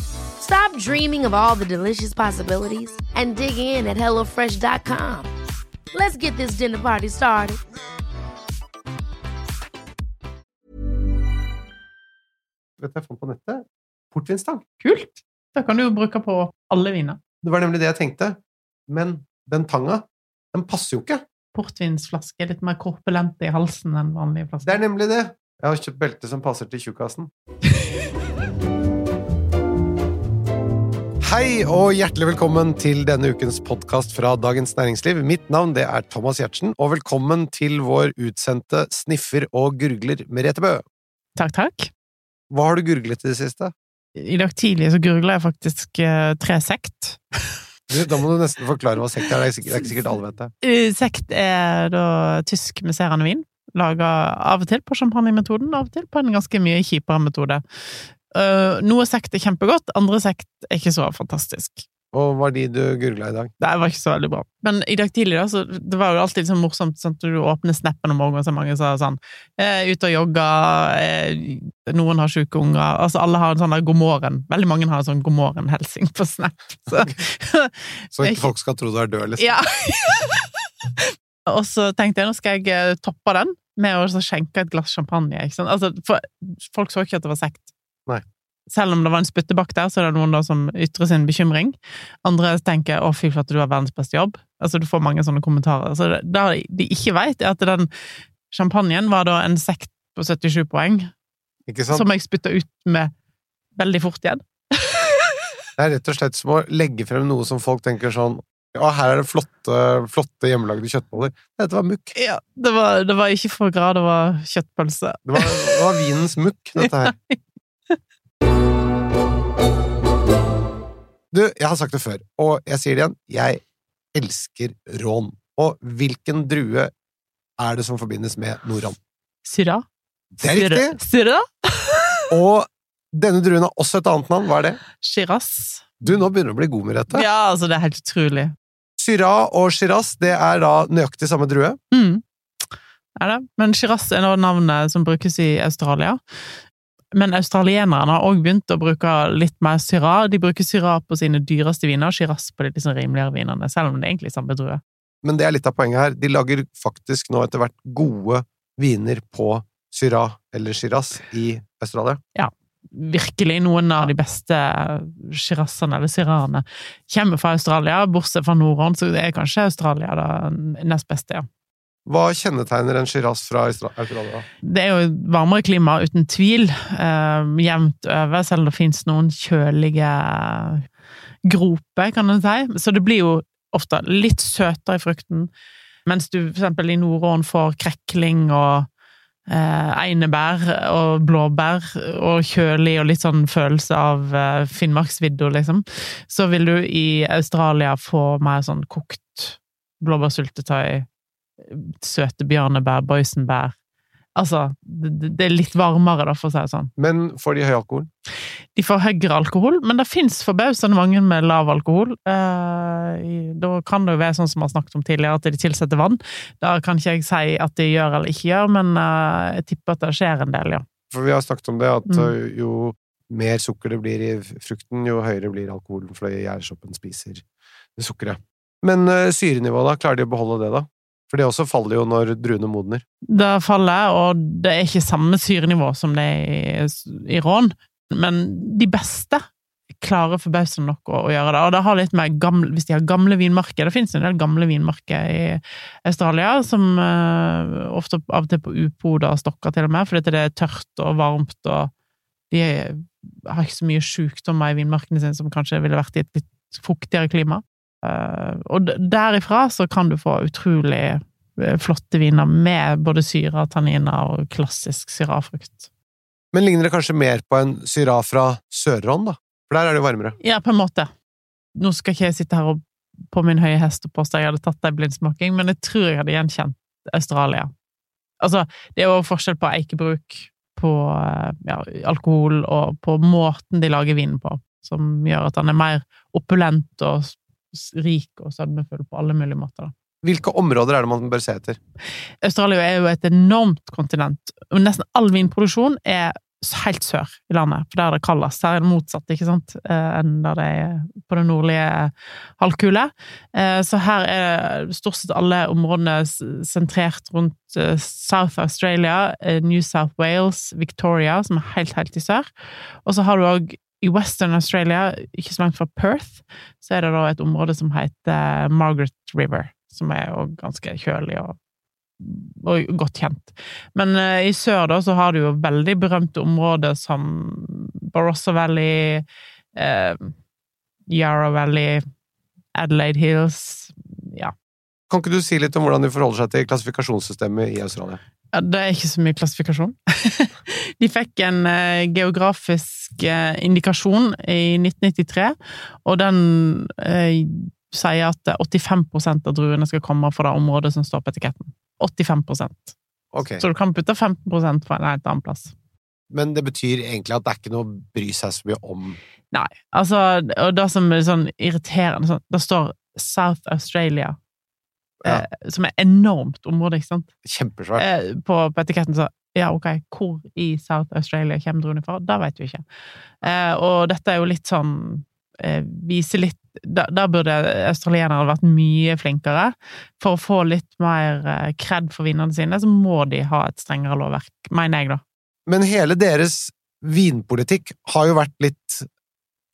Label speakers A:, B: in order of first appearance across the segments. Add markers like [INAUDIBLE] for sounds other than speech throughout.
A: Stop dreaming of all the delicious possibilities and dig in at HelloFresh.com. Let's get this dinner party started.
B: vet du, jeg fant på nettet. Portvinstang.
C: Kult! Det kan du jo bruke på alle viner.
B: Det var nemlig det jeg tenkte. Men den tanga, den passer jo ikke.
C: Portvinsflaske er litt mer korpulent i halsen enn vanlige
B: Det er nemlig det. Jeg har kjøpt belte som passer til tjukkasen. [LAUGHS] Hei og hjertelig velkommen til denne ukens podkast fra Dagens Næringsliv. Mitt navn det er Thomas Giertsen, og velkommen til vår utsendte sniffer og gurgler Merete Bø.
C: Takk, takk.
B: Hva har du gurglet i det siste?
C: I dag tidlig så gurgla jeg faktisk uh, tre sekt. [LAUGHS]
B: Du, da må du nesten forklare hva sekt er. Er det er ikke sikkert alle vet det.
C: Eh, Sekt er da tysk musserende vin. Laga av og til på champagnemetoden, av og til på en ganske mye kjipere metode. Eh, noe sekt er kjempegodt, andre sekt er ikke så fantastisk.
B: Og var de du gurgla i dag?
C: Det var ikke så veldig bra. Men i dag tidlig, da, så det var jo alltid sånn morsomt sånn, at du åpner snappen om morgenen, så mange sa sånn eh, Ute og jogger, eh, noen har sjuke unger Altså alle har en sånn der god morgen. Veldig mange har en sånn god morgen-helsing på Snap. Så, [LAUGHS]
B: Så ikke folk skal tro du er død, liksom.
C: ja. [LAUGHS] og så tenkte jeg nå skal jeg eh, toppe den med å skjenke et glass champagne. Ikke sant? Altså, for, folk så ikke at det var sekt.
B: Nei.
C: Selv om det var en spyttebakk der, så er det noen da som ytrer sin bekymring. Andre tenker 'å, fy flate, du har verdens beste jobb'. Altså, du får mange sånne kommentarer. Så det, det de ikke vet, er at den champagnen var da en sekt på 77 poeng,
B: Ikke sant?
C: som jeg spytta ut med veldig fort igjen. [LAUGHS]
B: Det er rett og slett som å legge frem noe som folk tenker sånn Ja, her er det flotte, flotte hjemmelagde kjøttboller. Dette var mukk.
C: Ja, det var, det var ikke for grad, det var kjøttpølse.
B: Det var, det var vinens mukk, dette her. [LAUGHS] Du, jeg har sagt det før, og jeg sier det igjen. Jeg elsker rån. Og hvilken drue er det som forbindes med Noran?
C: Syra?
B: Det er riktig!
C: Syra? [LAUGHS]
B: Og denne druen har også et annet navn. Hva er det?
C: Shiraz.
B: Du, nå begynner du å bli god med dette.
C: Ja, altså, det er helt utrolig.
B: Syrah og Shiraz, det er da nøyaktig samme drue.
C: Mm. Er det? Men Shiraz er nå navnet som brukes i Australia. Men australienerne har òg begynt å bruke litt mer Syrah. De bruker Syrah på sine dyreste viner, og Shiraz på de litt sånn rimeligere vinene, selv om det er egentlig samme drue.
B: Men det er litt av poenget her. De lager faktisk nå etter hvert gode viner på Syrah eller Shiraz i Australia.
C: Ja, Virkelig, noen av de beste Shirazene, eller Syrahene, kommer fra Australia, bortsett fra Nordhånd, så er kanskje Australia det nest beste, ja.
B: Hva kjennetegner en Shiraz fra Australia?
C: Det er jo varmere klima, uten tvil. Eh, jevnt over, selv om det finnes noen kjølige groper, kan en si. Så det blir jo ofte litt søtere i frukten. Mens du for eksempel i Nordåen får krekling og eh, einebær og blåbær og kjølig og litt sånn følelse av eh, Finnmarksvidda, liksom. Så vil du i Australia få mer sånn kokt blåbærsyltetøy, søte bjørnebær, boysenbær. Altså, det, er litt varmere, da, for å si det sånn.
B: Men får de høy alkohol?
C: De får høyere alkohol, men det fins forbausende mange med lav alkohol. Eh, da kan det jo være sånn som vi har snakket om tidligere, at de tilsetter vann. Da kan ikke jeg si at de gjør eller ikke gjør, men eh, jeg tipper at det skjer en del, ja.
B: For vi har snakket om det at
C: Mm.
B: jo mer sukker det blir i frukten, jo høyere blir alkoholen fordi gjærsoppen spiser det sukkeret. Men syrenivået, da? Klarer de å beholde det, da? For det også faller jo når druene modner.
C: Det faller, og det er ikke samme syrenivå som det er i, rån, men de beste klarer forbausende nok å, å gjøre det. Og det har litt med gamle, hvis de har gamle vinmarker Det finnes en del gamle vinmarker i Australia, som uh, ofte av og til på upoda stokker til og med, fordi det er tørt og varmt, og de har ikke så mye sjukdommer i vinmarkene sine som kanskje ville vært i et litt fuktigere klima. Eh, og derifra så kan du få utrolig eh, flotte viner med både syra, tanniner og klassisk syrafrukt.
B: Men ligner det kanskje mer på en syra fra Sør-Ron, da? For der er det jo varmere.
C: Ja, på en måte. Nå skal ikke jeg sitte her og på min høye hest og påstå jeg hadde tatt ei blindsmaking, men jeg tror jeg hadde gjenkjent Australia. Altså, det er jo forskjell på eikebruk, på eh, ja, alkohol og på måten de lager vinen på, som gjør at den er mer opulent og rik og sødmefull på alle mulige måter. da.
B: Hvilke områder er det man bør se etter?
C: Australia er jo et enormt kontinent, nesten all vinproduksjon er helt sør i landet, for der er det kaldest. Her er det motsatt, ikke sant, eh, enn der det er på den nordlige halvkule. Eh, så her er stort sett alle områdene sentrert rundt eh, South Australia, New South Wales, Victoria, som er helt, helt i sør. Og så har du òg i Western Australia, ikke så langt fra Perth, så er det da et område som heter Margaret River som er jo ganske kjølig og, og godt kjent. Men uh, i sør da så har du jo veldig berømte områder som Barossa Valley, uh, Yarra Valley, Adelaide Hills Ja.
B: Kan ikke du si litt om hvordan de forholder seg til klassifikasjonssystemet i Australia?
C: Ja, det er ikke så mye klassifikasjon. [LAUGHS] de fikk en uh, geografisk uh, indikasjon i 1993, og den eh, sier at 85% av druene skal komme fra det området som står på etiketten. 85%
B: okay.
C: Så du kan putte 15 på en helt annen plass.
B: Men det betyr egentlig at det er ikke noe å bry seg så mye om
C: Nei. Altså, og det som er sånn irriterende sånn, Det står South Australia, ja. eh, som er enormt område, ikke sant?
B: Kjempesvært.
C: Eh, på, på, etiketten så ja, ok, hvor i South Australia kommer druene fra? Det vet vi ikke. Eh, og dette er jo litt sånn Viser litt da, da, burde australienere vært mye flinkere. For å få litt mer kred for vinene sine, så må de ha et strengere lovverk, mener jeg, da.
B: Men hele deres vinpolitikk har jo vært litt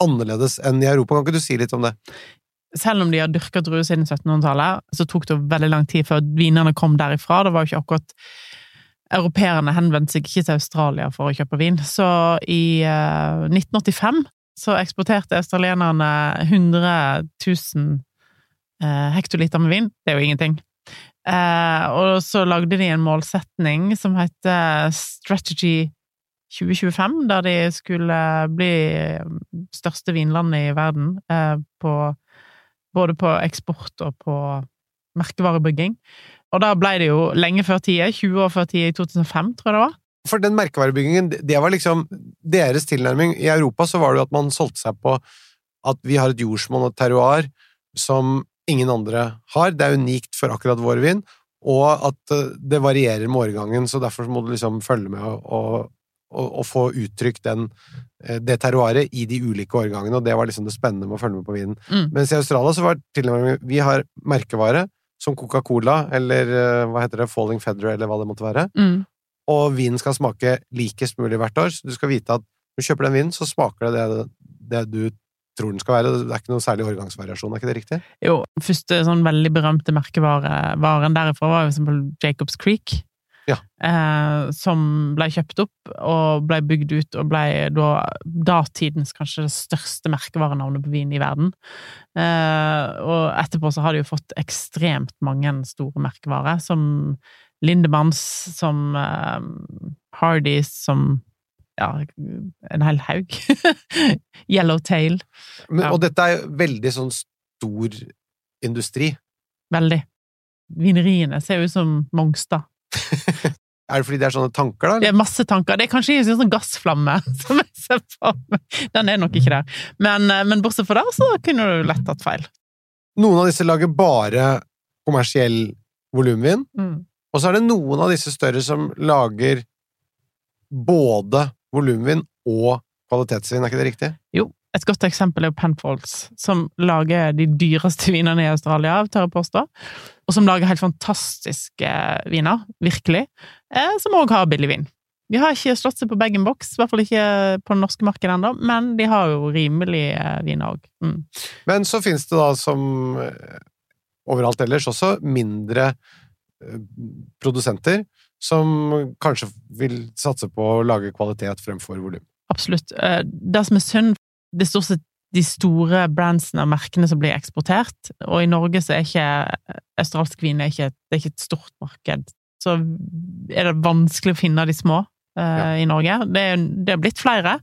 B: annerledes enn i Europa. Kan ikke du si litt om det?
C: Selv om de har dyrket druer siden 1700-tallet, så tok det veldig lang tid før vinene kom derifra. Det var jo ikke akkurat Europeerne henvendte seg ikke til Australia for å kjøpe vin. Så i uh, 1985 så eksporterte australienerne 100 000 eh, hektoliter med vin. Det er jo ingenting. Eh, og så lagde de en målsetning som heter Strategy 2025, der de skulle bli største vinlandet i verden eh, på, både på eksport og på merkevarebygging. Og da ble det jo lenge før tida, 20 år før tida, i 2005, tror jeg det var.
B: For den merkevarebyggingen, det var liksom deres tilnærming. I Europa så var det jo at man solgte seg på at vi har et jordsmonn og et terroir som ingen andre har. Det er unikt for akkurat vår vin, og at eh, det varierer med årgangen, så derfor må du liksom følge med og, og, og få uttrykt den, eh, det terroiret i de ulike årgangene, og det var liksom det spennende med å følge med på vinen.
C: Mm.
B: Mens i Australia så var tilnærmingen Vi har merkevare som Coca-Cola eller eh, hva heter det, Falling Feather eller hva det måtte være.
C: Mm
B: og vinen skal smake likest mulig hvert år. Så du skal vite at når du kjøper den vinen, så smaker det det, det du tror den skal være. Det er ikke noe særlig årgangsvariasjon, er ikke det riktig?
C: Jo, første sånn veldig berømte merkevaren derifra var jo eksempel Jacobs Creek.
B: Ja.
C: Eh, som ble kjøpt opp og ble bygd ut og ble da datidens kanskje det største merkevarenavnet på vin i verden. Eh, og etterpå så har de jo fått ekstremt mange store merkevarer, som Lindemanns, som eh, Hardys, som ja, en hel haug. [LAUGHS] Yellowtail.
B: Men. Og dette er veldig sånn stor industri.
C: Veldig. Vineriene ser ut som Mongstad. [LAUGHS]
B: er det fordi det er sånne tanker, da?
C: Det er masse tanker. Det er kanskje en sånn gassflamme [LAUGHS] som jeg ser på. Den er nok ikke der. Men, eh, men bortsett fra det, så kunne du lett tatt feil.
B: Noen av disse lager bare kommersiell volumvin.
C: Mm.
B: Og så er det noen av disse større som lager både volumvin og kvalitetsvin, er ikke det riktig?
C: Jo, et godt eksempel er Penfolds, som lager de dyreste vinene i Australia, tør jeg påstå. Og som lager helt fantastiske viner, virkelig, eh, som òg har billig vin. De har ikke slått seg på bag-in-box, i hvert fall ikke på det norske markedet ennå, men de har jo rimelige viner òg. Mm.
B: Men så finnes det da, som eh, overalt ellers, også mindre produsenter som kanskje vil satse på å lage kvalitet fremfor volum.
C: Absolutt. Eh, det som er synd, det er stort sett de store brandsene og merkene som blir eksportert, og i Norge så er ikke australsk vin er ikke, det er ikke et stort marked. Så er det vanskelig å finne de små. Eh, i Norge. Det det er blitt flere,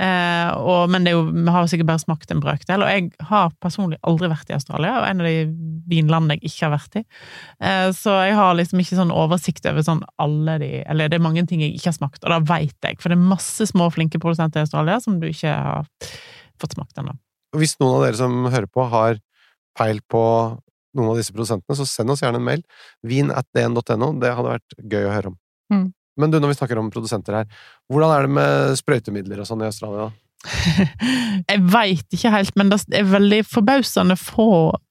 C: eh, og, men det er jo, vi har sikkert bare smakt en brøkdel. Og jeg har personlig aldri vært i Australia, og en av de vinlandene jeg ikke har vært i. Eh, så jeg har liksom ikke sånn oversikt over sånn alle de Eller det er mange ting jeg ikke har smakt, og da veit jeg, for det er masse små, flinke produsenter i Australia som du ikke har fått smakt ennå.
B: Hvis noen av dere som hører på, har peil på noen av disse produsentene, så send oss gjerne en mail. vin at dn.no. Det hadde vært gøy å høre om.
C: Mm.
B: Men du, når vi snakker om produsenter her, hvordan er det med sprøytemidler og sånn i Australia? [LAUGHS]
C: Jeg veit ikke helt, men det er veldig forbausende få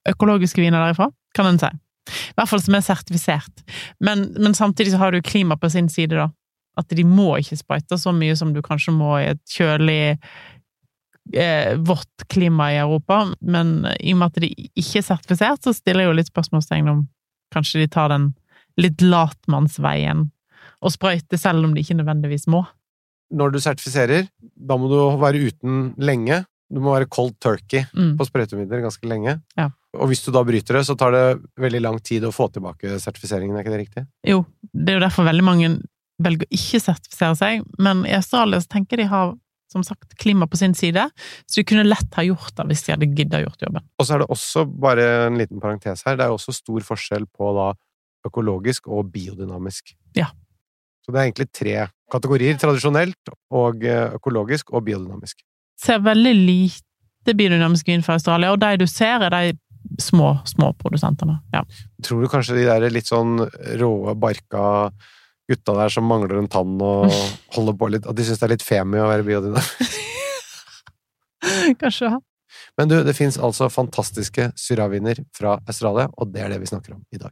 C: økologiske viner derifra, kan en si. I hvert fall som er sertifisert. Men, men samtidig så har du klima på sin side, da. At de må ikke sprøyte så mye som du kanskje må i et kjølig eh, vått klima i Europa. Men i og med at de ikke er sertifisert, så stiller jeg jo litt spørsmålstegn om kanskje de tar den litt latmannsveien og sprøyter selv om de ikke nødvendigvis må.
B: Når du sertifiserer, da må du være uten lenge. Du må være cold turkey
C: Mm.
B: på sprøytemidler ganske lenge.
C: Ja.
B: Og hvis du da bryter det, så tar det veldig lang tid å få tilbake sertifiseringen, er ikke det riktig?
C: Jo, det er jo derfor veldig mange velger å ikke sertifisere seg, men i Australia så tenker de har som sagt klima på sin side, så de kunne lett ha gjort det hvis de hadde gidda gjort jobben.
B: Og så er det også, bare en liten parentes her, det er også stor forskjell på da økologisk og biodynamisk.
C: Ja.
B: Så det er egentlig tre kategorier, tradisjonelt og eh, økologisk og biodynamisk.
C: Ser veldig lite biodynamisk vin fra Australia, og de du ser er de små, små produsentene. Ja.
B: Tror du kanskje de der litt sånn råe, barka gutta der som mangler en tann og [LAUGHS] holder på litt, at de syns det er litt femi å være biodynamisk? [LAUGHS]
C: Kanskje.
B: Men du, det fins altså fantastiske syraviner fra Australia, og det er det vi snakker om i dag.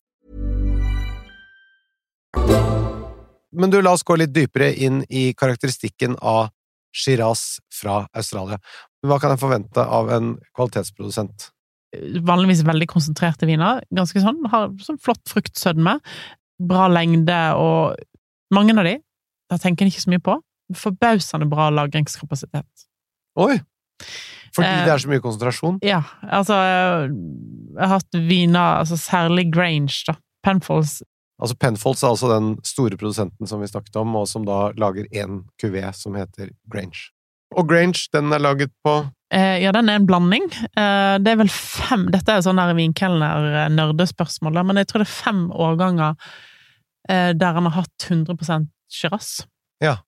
B: Men du, la oss gå litt dypere inn i karakteristikken av Shiraz fra Australia. Hva kan jeg forvente av en kvalitetsprodusent?
C: Vanligvis veldig konsentrerte viner. Ganske sånn, har sånn flott fruktsødme. Bra lengde, og mange av de, da tenker en ikke så mye på. Forbausende bra lagringskapasitet.
B: Oi! Fordi
C: Eh,
B: det er så mye konsentrasjon?
C: Ja, altså Jeg har hatt viner, altså særlig Grange, da. Penfolds.
B: Altså Penfolds er altså den store produsenten som vi snakket om, og som da lager én kuvé som heter Grange. Og Grange, den er laget på
C: Eh, ja, den er en blanding. Eh, det er vel fem Dette er sånn vinkelner-nerdespørsmål, men jeg tror det er fem årganger eh, der han har hatt 100% Shiraz.
B: Ja.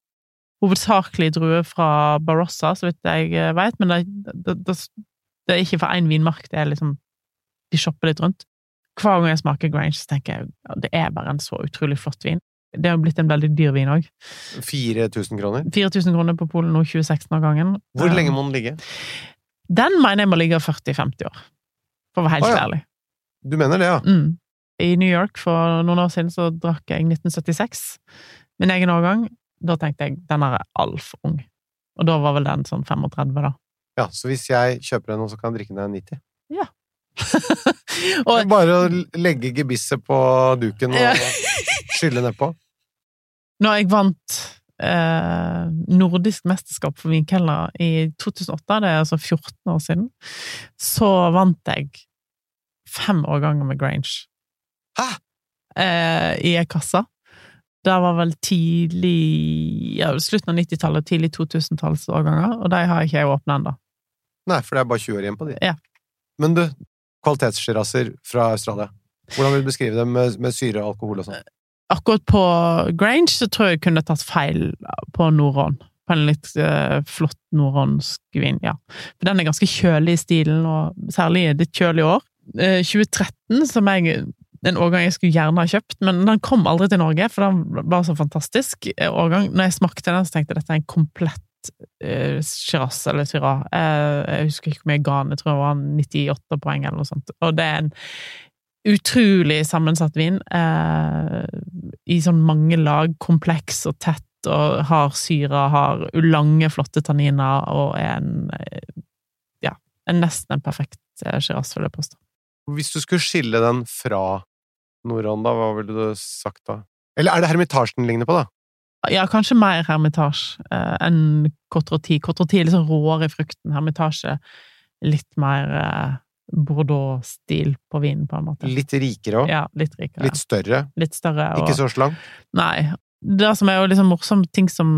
C: Hovedsakelig druer fra Barossa, så vidt jeg vet, men det, det, det, det er ikke for én vinmark, det er liksom De shopper litt rundt. Hver gang jeg smaker Grange, så tenker jeg at det er bare en så utrolig flott vin. Det har blitt en veldig dyr vin òg.
B: 4000 kroner.
C: 4000 kroner på Polen nå, 2016 av gangen.
B: Hvor
C: Eh,
B: lenge må den ligge?
C: Den mener jeg må ligge 40-50 år, for å være helt
B: ah, ja.
C: ærlig.
B: Du mener det, ja?
C: Mm. I New York for noen år siden så drakk jeg 1976, min egen årgang. Da tenkte jeg den er altfor ung. Og da var vel den sånn 35, da.
B: Ja, Så hvis jeg kjøper en, så kan jeg drikke den når er 90? [LAUGHS]
C: og,
B: Bare å legge gebisset på duken og [LAUGHS] skylle nedpå.
C: når jeg vant eh, nordisk mesterskap for vinkelner i 2008, det er altså 14 år siden, så vant jeg fem årganger med Grange.
B: Hæ?
C: Eh, I ei kasse. Det var vel tidlig ja, Slutten av 90-tallet, tidlig 2000-tallsårganger, og de har ikke jeg åpna ennå.
B: Nei, for det er bare 20 år igjen på de.
C: Ja.
B: Men du, kvalitetssjirasser fra Australia. Hvordan vil du beskrive dem med, med syre alkohol og sånn?
C: Akkurat på Grange så tror jeg jeg kunne tatt feil på Noron. På en litt uh, flott noronsk vin, ja. For den er ganske kjølig i stilen, og særlig i litt kjølig år. Uh, 2013, som jeg en årgang jeg skulle gjerne ha kjøpt, men den kom aldri til Norge, for den var så fantastisk eh, årgang. Når jeg smakte den, så tenkte jeg dette er en komplett Shiraz eller Syrah. Eh, jeg husker ikke hvor mye jeg tror det var 98 poeng eller noe sånt. Og det er en utrolig sammensatt vin, eh, i sånn mange lag, kompleks og tett, og har syre, har lange, flotte tanniner, og er en eh, ja, en nesten en perfekt eh, Shiraz, vil jeg påstå.
B: Hvis du skulle skille den fra Noron, da, hva ville du sagt da? Eller er det Hermitasjen den ligner på, da?
C: Ja, kanskje mer hermitasje eh, enn Cotroti. Cotroti er litt sånn råere i frukten. Hermitasje litt mer eh, Bordeaux-stil på vinen, på en måte.
B: Litt rikere òg?
C: Ja, litt rikere.
B: Litt større?
C: Litt større. Og,
B: Ikke så slang?
C: Nei. Det som er jo liksom morsomt ting som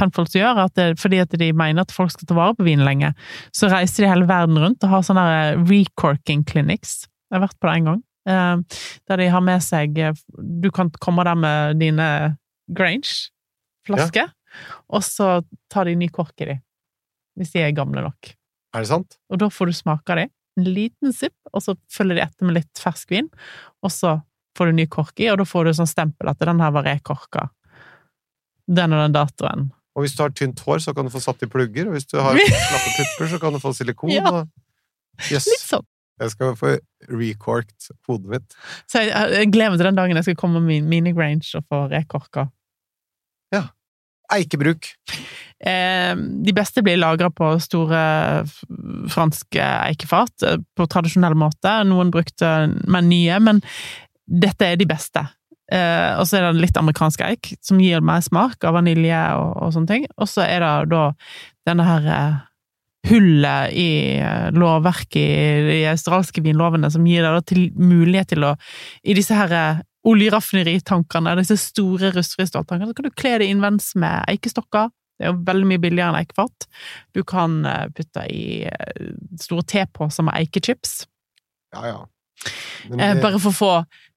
C: Penfolds gjør, er at det, fordi at de mener at folk skal ta vare på vin lenge, så reiser de hele verden rundt og har sånne recorking clinics. Jeg har vært på det en gang. eh, Der de har med seg eh, Du kan komme der med dine Grange-flasker, og så tar de ny kork i de. Hvis de er gamle nok.
B: Er det sant?
C: Og da får du smake av de. En liten sipp, og så følger de etter med litt fersk vin, og så får du ny kork i, og da får du sånn stempel at den her var rekorka. Den og den datoen.
B: Og hvis du har tynt hår, så kan du få satt i plugger, og hvis du har [LAUGHS] slappe pupper, så kan du få silikon.
C: Ja.
B: og- Yes.
C: Litt sånn.
B: jeg skal få recorked hodet mitt.
C: Så jeg, jeg gleder meg til den dagen jeg skal komme med min mini Grange og få rekorka.
B: Eikebruk.
C: Eh, de beste blir lagra på store franske eikefat, eh, på tradisjonell måte. Noen brukte men nye, men dette er de beste. Eh, og så er det litt amerikansk eik, som gir mer smak av vanilje og, og sånne ting. Og så er det da denne her eh, hullet i eh, lovverket i de australske vinlovene som gir deg mulighet til å I disse her oljeraffineritankene, disse store rustfrie ståltankene, så kan du kle det innvendig med eikestokker. Det er jo veldig mye billigere enn eikefat. Du kan eh, putte i eh, store teposer med eikechips,
B: Ja, ja.
C: Eh,
B: det-
C: bare for å få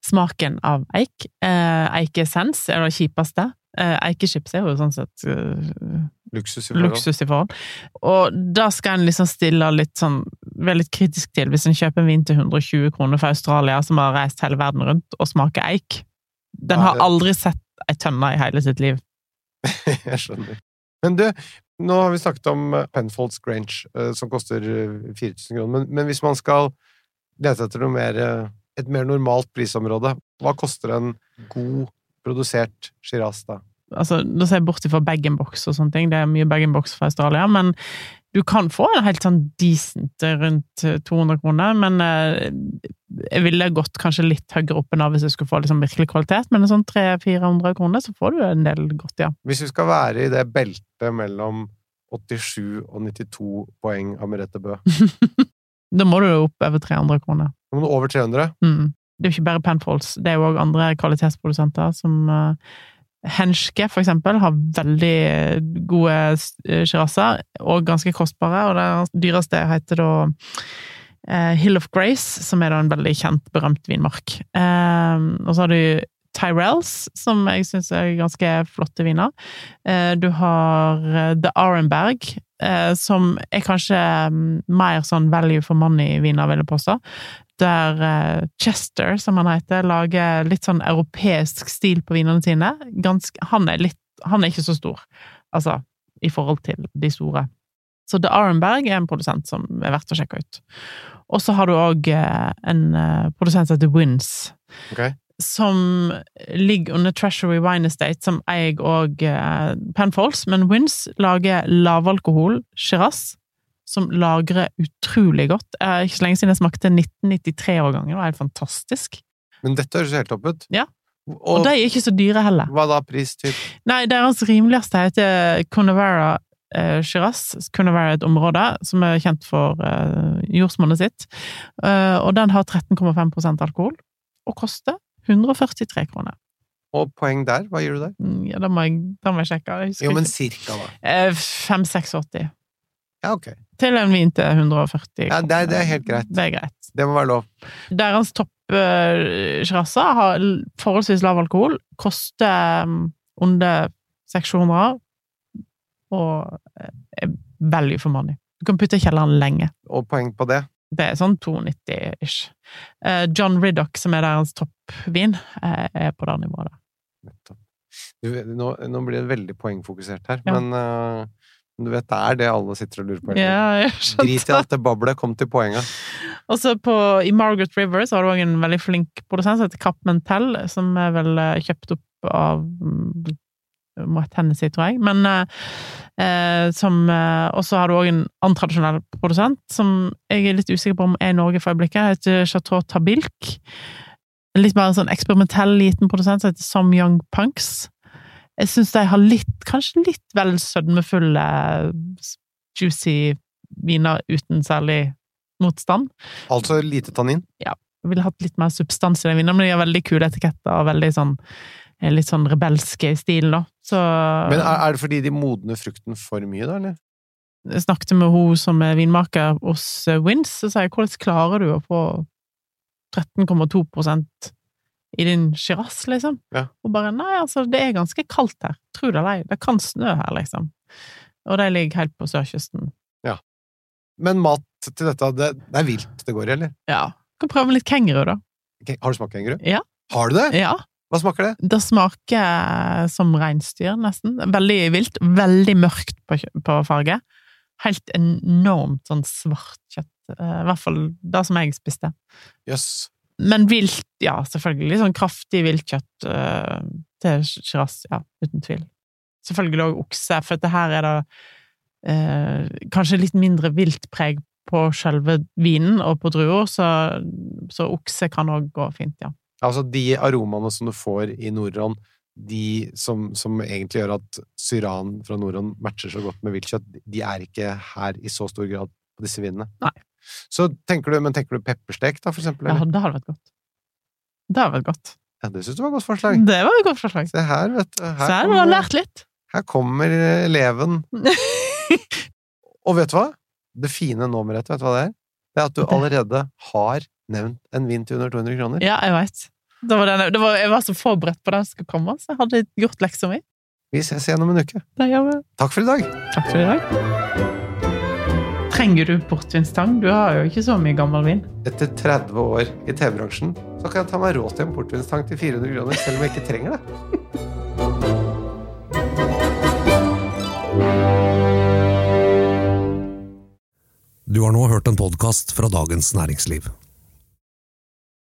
C: smaken av eik. Eikesens er det kjipeste. Eikechips er jo sånn sett
B: luksus i forhold.
C: luksus i forhold. Og da skal en liksom stille litt sånn være litt kritisk til hvis en kjøper en vin til 120 kroner fra Australia som har reist hele verden rundt og smaker eik. Den har aldri sett ei tønne i hele sitt liv. [LAUGHS]
B: Jeg skjønner. Men du, nå har vi snakket om eh, Penfolds Grange, eh, som koster eh, 4000 kroner, men, men hvis man skal lete etter mer, eh, et mer normalt prisområde, hva koster en god produsert Shiraz da?
C: Altså, da ser jeg bort fra bag-in-box og sånne ting, det er mye bag-in-box fra Australia, men du kan få en helt sånn decent rundt 200 kroner, men eh, jeg ville gått kanskje litt høyere opp enn da hvis du skulle få liksom virkelig kvalitet, men en sånn 300-400 kroner, så får du en del godt, ja.
B: Hvis du skal være i det beltet mellom 87 og 92 poeng av Merete Bø, [LAUGHS]
C: Da må du opp over 300 kroner.
B: Da må du over 300.
C: Mm. Det er jo ikke bare Penfolds, det er jo òg andre kvalitetsprodusenter som uh, Henske, for eksempel, har veldig gode uh, sjirasser, og ganske kostbare, og det dyreste heter da eh, Hill of Grace, som er da en veldig kjent, berømt vinmark. Eh, og så har du Tyrells, som jeg syns er ganske flotte viner. Eh, du har eh, The Arenberg, eh, som er kanskje mm, mer sånn value for money-viner, vil jeg påstå. Der eh, Chester, som han heter, lager litt sånn europeisk stil på vinene sine. Ganske, han, er litt, han er ikke så stor, altså, i forhold til de store. Så The Arenberg er en produsent som er verdt å sjekke ut. Og så har du òg en eh, produsent som heter Wins,
B: okay.
C: som ligger under Treasury Wine Estate, som eier òg Penfolds, men Wins lager lavalkohol Shiraz som lagrer utrolig godt. Er ikke så lenge siden jeg smakte 1993-årgangen, det var helt fantastisk.
B: Men dette høres helt topp ut.
C: Ja.
B: Og,
C: Og de er ikke så dyre heller.
B: hva da, pristyp?
C: Nei, deres rimeligste heter Conavera eh, Shiraz. Conavera er et område som er kjent for eh, jordsmonnet sitt. Eh, og den har 13,5% alkohol, og koster 143 kroner.
B: Og poeng der? Hva gir du der?
C: Mm, Ja, da må jeg, da må jeg sjekke. Jeg
B: Jo, men cirka, da.
C: Eh, 5-6,80.
B: Ja, ok.
C: Til en vin til 140
B: Ja, det det er helt greit.
C: Det er greit.
B: Det må være lov.
C: Deres topp uh, har forholdsvis lav alkohol, koster um, under 600 og eh, er value for money. Du kan putte i kjelleren lenge.
B: Og poeng på det?
C: Det er sånn 290-ish. Uh, John Riddock, som er deres toppvin, uh, er på det nivået der.
B: Nettopp. Nå, nå blir det veldig poengfokusert her,
C: Ja.
B: men øh, du vet, det er det alle sitter og lurer på.
C: Ja,
B: Drit i alt det bablet, kom til poenget.
C: Og så på- i Margaret River så har du òg en veldig flink produsent som heter Capmentel, som er vel eh, kjøpt opp av mm, Moet Hennessy, tror jeg. Men eh, eh, som eh, Og så har du òg en annen tradisjonell produsent som jeg er litt usikker på om er i Norge for øyeblikket. heter Chateau Tabilk. Litt mer en sånn eksperimentell liten produsent som heter Som Young Punks. Jeg syns de har litt, kanskje litt vel sødmefulle, juicy viner uten særlig motstand.
B: Altså lite tannin. Ja.
C: Jeg ville hatt litt mer substans i den vinen, men de har veldig kule etiketter og veldig sånn eh, litt sånn rebelske i stilen, da. Så
B: Men er, det fordi de modner frukten for mye, da, eller?
C: jeg snakket med hun som er vinmaker hos eh, Wins, og sa jeg hvordan klarer du å få 13,2 i din sjiras, liksom?
B: Ja.
C: Og bare nei, altså, det er ganske kaldt her. Tro det eller ei. Det kan snø her, liksom. Og de ligger helt på sørkysten. Ja.
B: Men mat til dette, det, det er vilt det går i, eller?
C: Ja. Kan prøve litt kenguru, da.
B: Har du smakt kenguru?
C: Ja.
B: Har du det?
C: Ja.
B: Hva smaker det?
C: Det smaker som reinsdyr, nesten. Veldig vilt. Veldig mørkt på, på farge. Helt enormt sånn svart kjøtt. Eh, I hvert fall det som jeg spiste.
B: Jøss.
C: Men vilt, ja, selvfølgelig. Sånn kraftig viltkjøtt uh, til Shiraz, ja, uten tvil. Selvfølgelig òg okse, for dette her er det uh, kanskje litt mindre viltpreg på selve vinen og på druer, så, så okse kan òg gå fint, ja.
B: Altså, de aromaene som du får i Nordron, de som, som egentlig gjør at syran fra Nordron matcher så godt med viltkjøtt, de er ikke her i så stor grad på disse vinene.
C: Nei.
B: Så tenker du, men tenker du pepperstek, da, for eksempel?
C: Ja, det hadde vært godt. Det hadde vært godt.
B: Ja, det syns du var et godt forslag.
C: Det var et godt forslag.
B: Se her, vet du. Her
C: her
B: kommer,
C: lært litt.
B: her kommer eleven. [LAUGHS] Og vet du hva? Det fine nå, Merete, vet du hva det er? Det er at du allerede har nevnt en vin til under 200 kroner.
C: Ja, jeg veit. Var den, det var, jeg var så forberedt på den som skulle komme, så jeg hadde gjort leksa mi.
B: Vi ses igjen om en uke.
C: Det.
B: Takk for i dag!
C: Takk for i dag. Trenger du portvinstang? Du har jo ikke så mye gammel vin.
B: Etter 30 år i TV-bransjen så kan jeg ta meg råd til en portvinstang til 400 kroner, selv om jeg ikke trenger det.
D: Du har nå hørt en podkast fra Dagens Næringsliv.